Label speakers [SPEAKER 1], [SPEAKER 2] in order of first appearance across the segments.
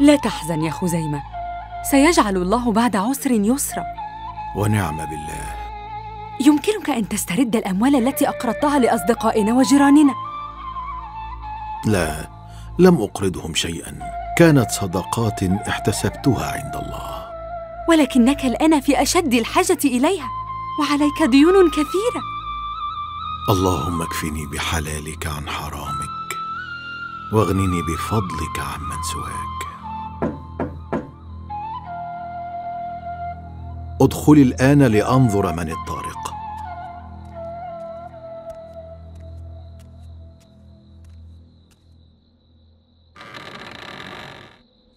[SPEAKER 1] لا تحزن يا خزيمة. سيجعل الله بعد عسر يسرا.
[SPEAKER 2] ونعم بالله.
[SPEAKER 1] يمكنك أن تسترد الأموال التي أقرضتها لأصدقائنا وجيراننا.
[SPEAKER 2] لا لم أقرضهم شيئا. كانت صدقات احتسبتها عند الله.
[SPEAKER 1] ولكنك الآن في أشد الحاجة إليها. وعليك ديون كثيرة.
[SPEAKER 2] اللهم اكفني بحلالك عن حرامك واغنني بفضلك عمن سواك. ادخل الآن لأنظر من الطارق.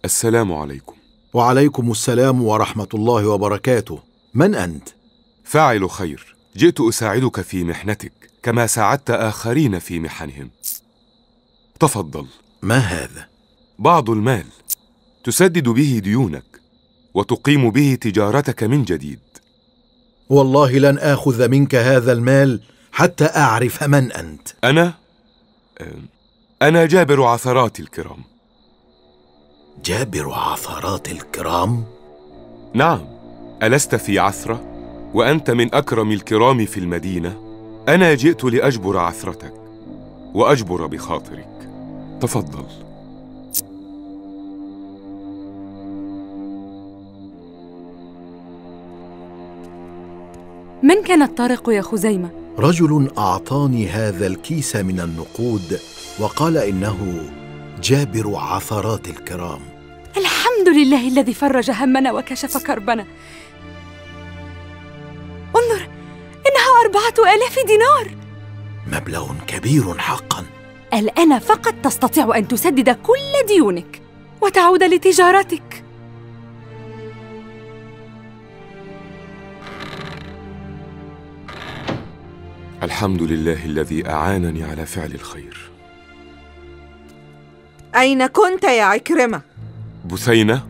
[SPEAKER 3] السلام عليكم.
[SPEAKER 2] وعليكم السلام ورحمة الله وبركاته. من أنت؟
[SPEAKER 3] فاعل خير. جئت أساعدك في محنتك كما ساعدت آخرين في محنهم. تفضل.
[SPEAKER 2] ما هذا؟
[SPEAKER 3] بعض المال. تسدد به ديونك. وتقيم به تجارتك من جديد.
[SPEAKER 2] والله لن آخذ منك هذا المال حتى أعرف من أنت.
[SPEAKER 3] أنا؟ أنا جابر عثرات الكرام.
[SPEAKER 2] جابر عثرات الكرام؟
[SPEAKER 3] نعم ألست في عثرة؟ وأنت من أكرم الكرام في المدينة؟ أنا جئت لأجبر عثرتك وأجبر بخاطرك. تفضل.
[SPEAKER 1] من كان الطارق يا خزيمة؟
[SPEAKER 2] رجل أعطاني هذا الكيس من النقود وقال إنه جابر عثرات الكرام.
[SPEAKER 1] الحمد لله الذي فرج همنا وكشف كربنا. انظر إنها أربعة آلاف دينار.
[SPEAKER 2] مبلغ كبير حقا.
[SPEAKER 1] الآن فقط تستطيع أن تسدد كل ديونك وتعود لتجارتك.
[SPEAKER 3] الحمد لله الذي أعانني على فعل الخير.
[SPEAKER 4] أين كنت يا عكرمة؟
[SPEAKER 3] بثينة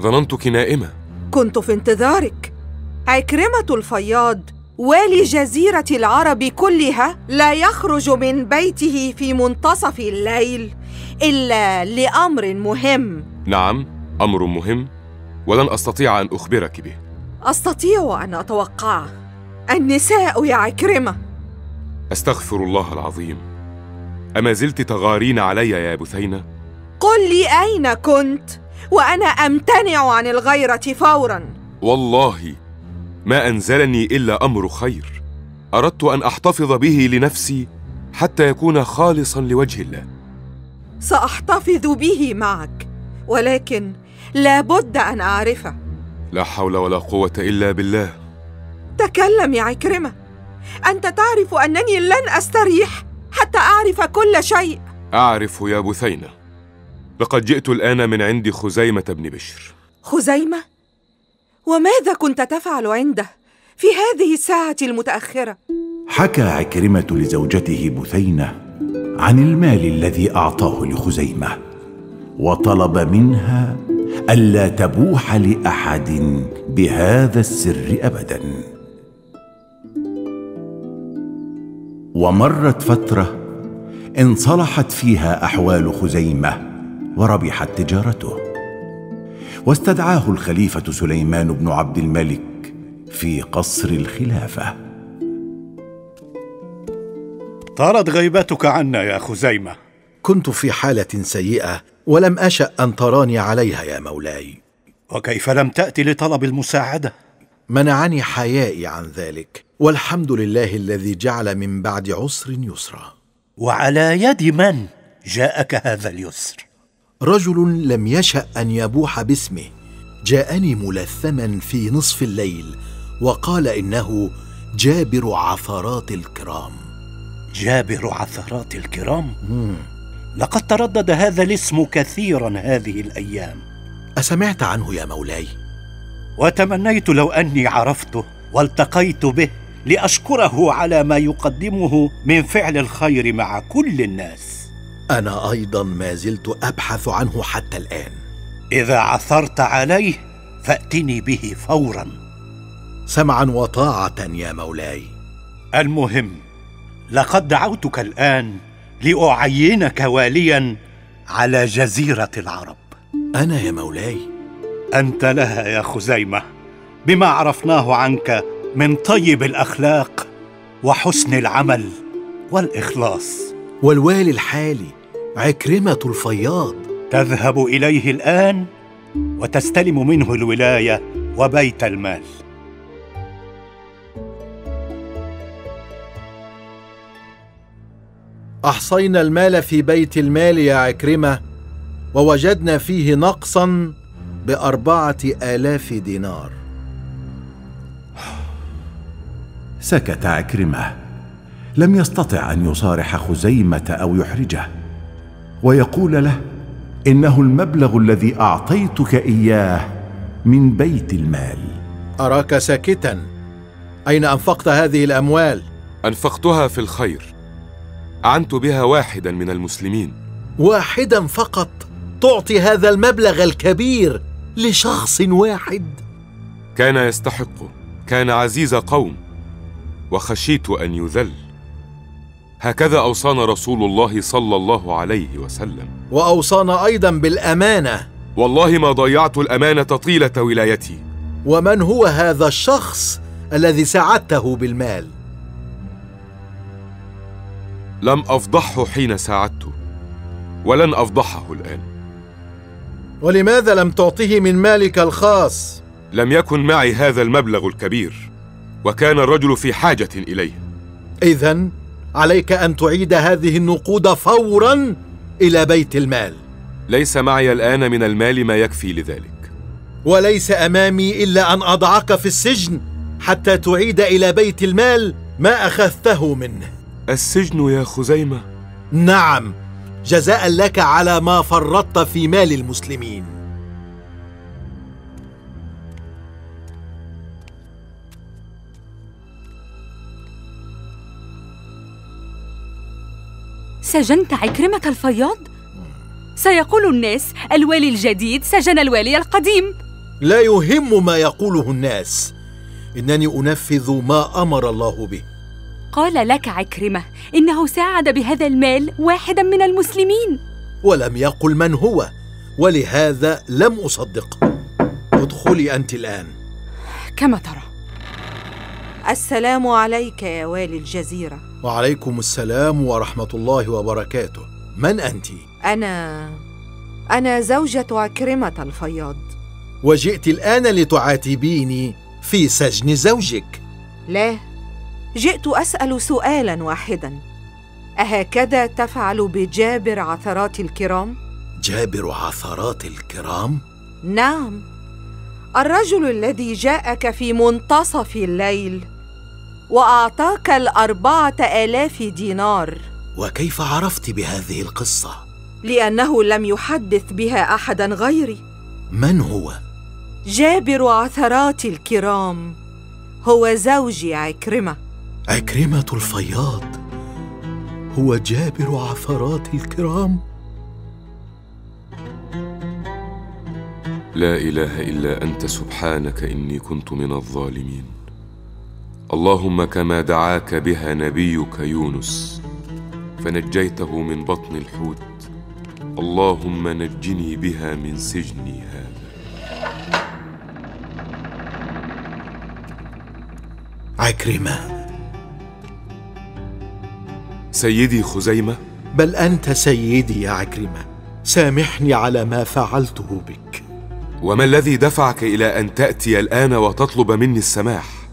[SPEAKER 3] ظننتك نائمة.
[SPEAKER 4] كنت في انتظارك. عكرمة الفياض والي جزيرة العرب كلها لا يخرج من بيته في منتصف الليل إلا لأمر مهم.
[SPEAKER 3] نعم أمر مهم ولن أستطيع أن أخبرك به.
[SPEAKER 4] أستطيع أن أتوقعه. النساء يا عكرمة.
[SPEAKER 3] أستغفر الله العظيم. أما زلت تغارين علي يا بثينة؟
[SPEAKER 4] قل لي أين كنت وأنا أمتنع عن الغيرة فوراً.
[SPEAKER 3] والله ما أنزلني إلا أمر خير. أردت أن أحتفظ به لنفسي حتى يكون خالصا لوجه الله.
[SPEAKER 4] سأحتفظ به معك ولكن لابد أن أعرفه.
[SPEAKER 3] لا حول ولا قوة إلا بالله.
[SPEAKER 4] تكلم يا عكرمة. أنت تعرف أنني لن أستريح حتى أعرف كل شيء
[SPEAKER 3] أعرف يا بثينة لقد جئت الآن من عند خزيمة بن بشر
[SPEAKER 4] خزيمة؟ وماذا كنت تفعل عنده في هذه الساعة المتأخرة؟
[SPEAKER 5] حكى عكرمة لزوجته بثينة عن المال الذي أعطاه لخزيمة وطلب منها ألا تبوح لأحد بهذا السر أبدا ومرت فترة انصلحت فيها أحوال خزيمة وربحت تجارته. واستدعاه الخليفة سليمان بن عبد الملك في قصر الخلافة.
[SPEAKER 6] طالت غيبتك عنا يا خزيمة.
[SPEAKER 2] كنت في حالة سيئة ولم أشأ أن تراني عليها يا مولاي.
[SPEAKER 6] وكيف لم تأتي لطلب المساعدة؟
[SPEAKER 2] منعني حيائي عن ذلك. والحمد لله الذي جعل من بعد عسر يسرا
[SPEAKER 6] وعلى يد من جاءك هذا اليسر؟
[SPEAKER 2] رجل لم يشأ أن يبوح باسمه جاءني ملثما في نصف الليل وقال إنه جابر عثرات الكرام
[SPEAKER 6] جابر عثرات الكرام؟ مم. لقد تردد هذا الاسم كثيرا هذه الأيام
[SPEAKER 2] أسمعت عنه يا مولاي؟
[SPEAKER 6] وتمنيت لو أني عرفته والتقيت به لأشكره على ما يقدمه من فعل الخير مع كل الناس.
[SPEAKER 2] أنا أيضا ما زلت أبحث عنه حتى الآن.
[SPEAKER 6] إذا عثرت عليه فأتني به فورا.
[SPEAKER 2] سمعا وطاعة يا مولاي.
[SPEAKER 6] المهم لقد دعوتك الآن لأعينك واليا على جزيرة العرب.
[SPEAKER 2] أنا يا مولاي.
[SPEAKER 6] أنت لها يا خزيمة بما عرفناه عنك من طيب الأخلاق وحسن العمل والإخلاص.
[SPEAKER 2] والوالي الحالي عكرمة الفياض.
[SPEAKER 6] تذهب إليه الآن وتستلم منه الولاية وبيت المال.
[SPEAKER 2] أحصينا المال في بيت المال يا عكرمة ووجدنا فيه نقصا بأربعة آلاف دينار.
[SPEAKER 5] سكت عكرمه لم يستطع أن يصارح خزيمة أو يحرجه. ويقول له إنه المبلغ الذي أعطيتك إياه من بيت المال.
[SPEAKER 2] أراك ساكتا. أين أنفقت هذه الأموال؟
[SPEAKER 3] أنفقتها في الخير. أعنت بها واحدا من المسلمين.
[SPEAKER 2] واحدا فقط. تعطي هذا المبلغ الكبير لشخص واحد.
[SPEAKER 3] كان يستحقه كان عزيز قوم. وخشيت أن يذل. هكذا أوصانا رسول الله صلى الله عليه وسلم.
[SPEAKER 2] وأوصانا أيضا بالأمانة.
[SPEAKER 3] والله ما ضيعت الأمانة طيلة ولايتي.
[SPEAKER 2] ومن هو هذا الشخص الذي ساعدته بالمال؟
[SPEAKER 3] لم أفضحه حين ساعدته ولن أفضحه الآن.
[SPEAKER 2] ولماذا لم تعطه من مالك الخاص؟
[SPEAKER 3] لم يكن معي هذا المبلغ الكبير. وكان الرجل في حاجة إليه.
[SPEAKER 2] اذا عليك أن تعيد هذه النقود فورا إلى بيت المال.
[SPEAKER 3] ليس معي الآن من المال ما يكفي لذلك.
[SPEAKER 2] وليس أمامي إلا أن أضعك في السجن حتى تعيد إلى بيت المال ما أخذته منه.
[SPEAKER 3] السجن يا خزيمة؟
[SPEAKER 2] نعم جزاء لك على ما فرطت في مال المسلمين.
[SPEAKER 1] سجنت عكرمة الفياض؟ سيقول الناس الوالي الجديد سجن الوالي القديم.
[SPEAKER 2] لا يهم ما يقوله الناس. إنني أنفذ ما أمر الله به.
[SPEAKER 1] قال لك عكرمة إنه ساعد بهذا المال واحدا من المسلمين.
[SPEAKER 2] ولم يقل من هو ولهذا لم اصدقه ادخلي أنت الآن.
[SPEAKER 1] كما ترى.
[SPEAKER 4] السلام عليك يا والي الجزيرة.
[SPEAKER 2] وعليكم السلام ورحمة الله وبركاته. من أنت؟
[SPEAKER 4] أنا أنا زوجة عكرمة الفياض.
[SPEAKER 2] وجئت الآن لتعاتبيني في سجن زوجك.
[SPEAKER 4] لا جئت أسأل سؤالا واحدا. أهكذا تفعل بجابر عثرات الكرام؟
[SPEAKER 2] جابر عثرات الكرام؟
[SPEAKER 4] نعم. الرجل الذي جاءك في منتصف الليل وأعطاك الأربعة آلاف دينار.
[SPEAKER 2] وكيف عرفت بهذه القصة؟
[SPEAKER 4] لأنه لم يحدث بها أحدا غيري.
[SPEAKER 2] من هو؟
[SPEAKER 4] جابر عثرات الكرام. هو زوجي عكرمة.
[SPEAKER 2] عكرمة الفياض. هو جابر عثرات الكرام؟
[SPEAKER 3] لا إله إلا أنت سبحانك إني كنت من الظالمين. اللهم كما دعاك بها نبيك يونس فنجيته من بطن الحوت. اللهم نجني بها من سجني هذا.
[SPEAKER 2] عكرمة.
[SPEAKER 3] سيدي خزيمة.
[SPEAKER 2] بل أنت سيدي يا عكرمة. سامحني على ما فعلته بك.
[SPEAKER 3] وما الذي دفعك إلى أن تأتي الآن وتطلب مني السماح؟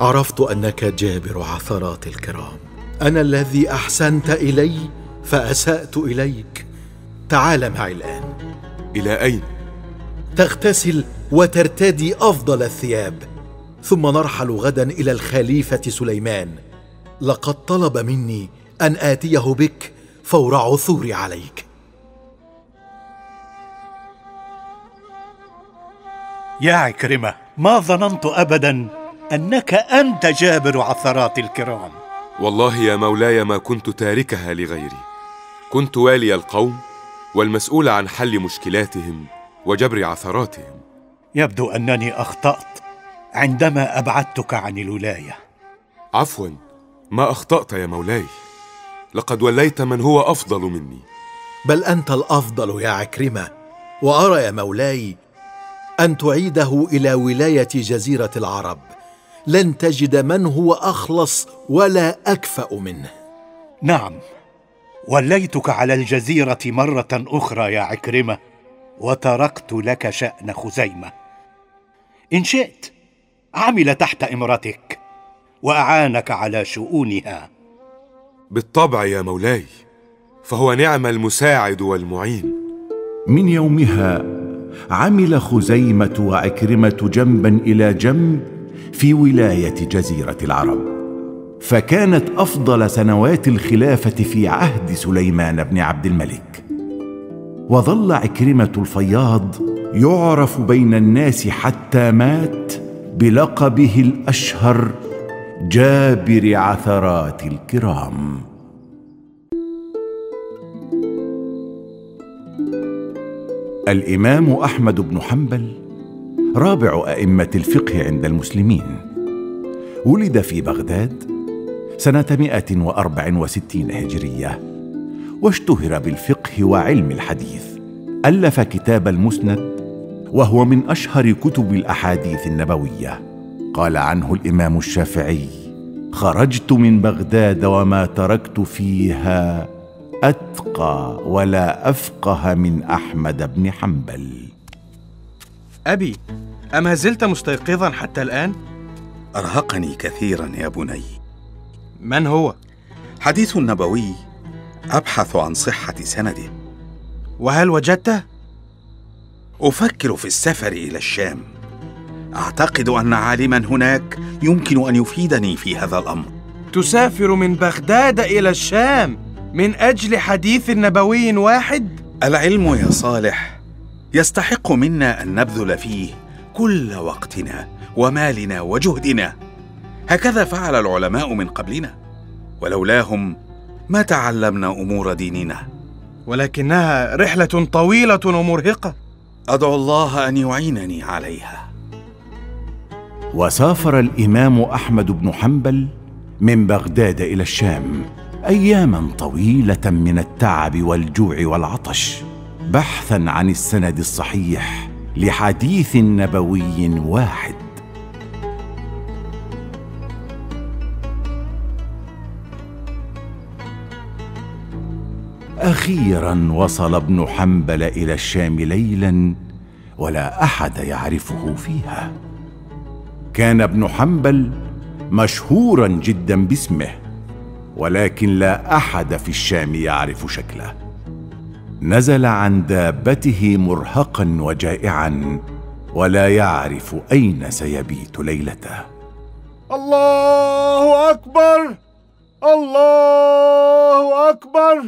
[SPEAKER 2] عرفت أنك جابر عثرات الكرام. أنا الذي أحسنت إلي فأسأت إليك. تعال معي الآن.
[SPEAKER 3] إلى أين؟
[SPEAKER 2] تغتسل وترتدي أفضل الثياب. ثم نرحل غدا إلى الخليفة سليمان. لقد طلب مني أن آتيه بك فور عثوري عليك.
[SPEAKER 6] يا عكرمة ما ظننت ابدا أنك أنت جابر عثرات الكرام.
[SPEAKER 3] والله يا مولاي ما كنت تاركها لغيري. كنت والي القوم والمسؤول عن حل مشكلاتهم وجبر عثراتهم.
[SPEAKER 6] يبدو أنني أخطأت عندما أبعدتك عن الولاية.
[SPEAKER 3] عفوا ما أخطأت يا مولاي. لقد وليت من هو أفضل مني.
[SPEAKER 2] بل أنت الأفضل يا عكرمة وأرى يا مولاي أن تعيده إلى ولاية جزيرة العرب. لن تجد من هو أخلص ولا أكفأ منه.
[SPEAKER 6] نعم وليتك على الجزيرة مرة أخرى يا عكرمة وتركت لك شأن خزيمة. إن شئت عمل تحت إمرتك وأعانك على شؤونها.
[SPEAKER 3] بالطبع يا مولاي فهو نعم المساعد والمعين.
[SPEAKER 5] من يومها عمل خزيمة وعكرمة جنبا إلى جنب في ولاية جزيرة العرب. فكانت أفضل سنوات الخلافة في عهد سليمان بن عبد الملك. وظل عكرمة الفياض يعرف بين الناس حتى مات بلقبه الأشهر جابر عثرات الكرام. الإمام أحمد بن حنبل رابع أئمة الفقه عند المسلمين. ولد في بغداد سنة 164 هجرية واشتهر بالفقه وعلم الحديث. ألف كتاب المسند وهو من أشهر كتب الأحاديث النبوية. قال عنه الإمام الشافعي خرجت من بغداد وما تركت فيها أتقى ولا أفقه من أحمد بن حنبل.
[SPEAKER 7] أبي أما زلت مستيقظا حتى الآن؟
[SPEAKER 8] أرهقني كثيرا يا بني.
[SPEAKER 7] من هو؟
[SPEAKER 8] حديث نبوي أبحث عن صحة سنده.
[SPEAKER 7] وهل وجدته؟
[SPEAKER 8] أفكر في السفر إلى الشام. أعتقد أن عالما هناك يمكن أن يفيدني في هذا الأمر.
[SPEAKER 7] تسافر من بغداد إلى الشام من أجل حديث نبوي واحد؟
[SPEAKER 8] العلم يا صالح يستحق منا أن نبذل فيه كل وقتنا ومالنا وجهدنا. هكذا فعل العلماء من قبلنا ولولاهم ما تعلمنا أمور ديننا.
[SPEAKER 7] ولكنها رحلة طويلة ومرهقة.
[SPEAKER 8] أدعو الله أن يعينني عليها.
[SPEAKER 5] وسافر الإمام أحمد بن حنبل من بغداد إلى الشام أياما طويلة من التعب والجوع والعطش. بحثا عن السند الصحيح لحديث نبوي واحد. أخيرا وصل ابن حنبل إلى الشام ليلا ولا أحد يعرفه فيها. كان ابن حنبل مشهورا جدا باسمه ولكن لا أحد في الشام يعرف شكله. نزل عن دابته مرهقا وجائعا ولا يعرف أين سيبيت ليلته.
[SPEAKER 9] الله أكبر! الله أكبر!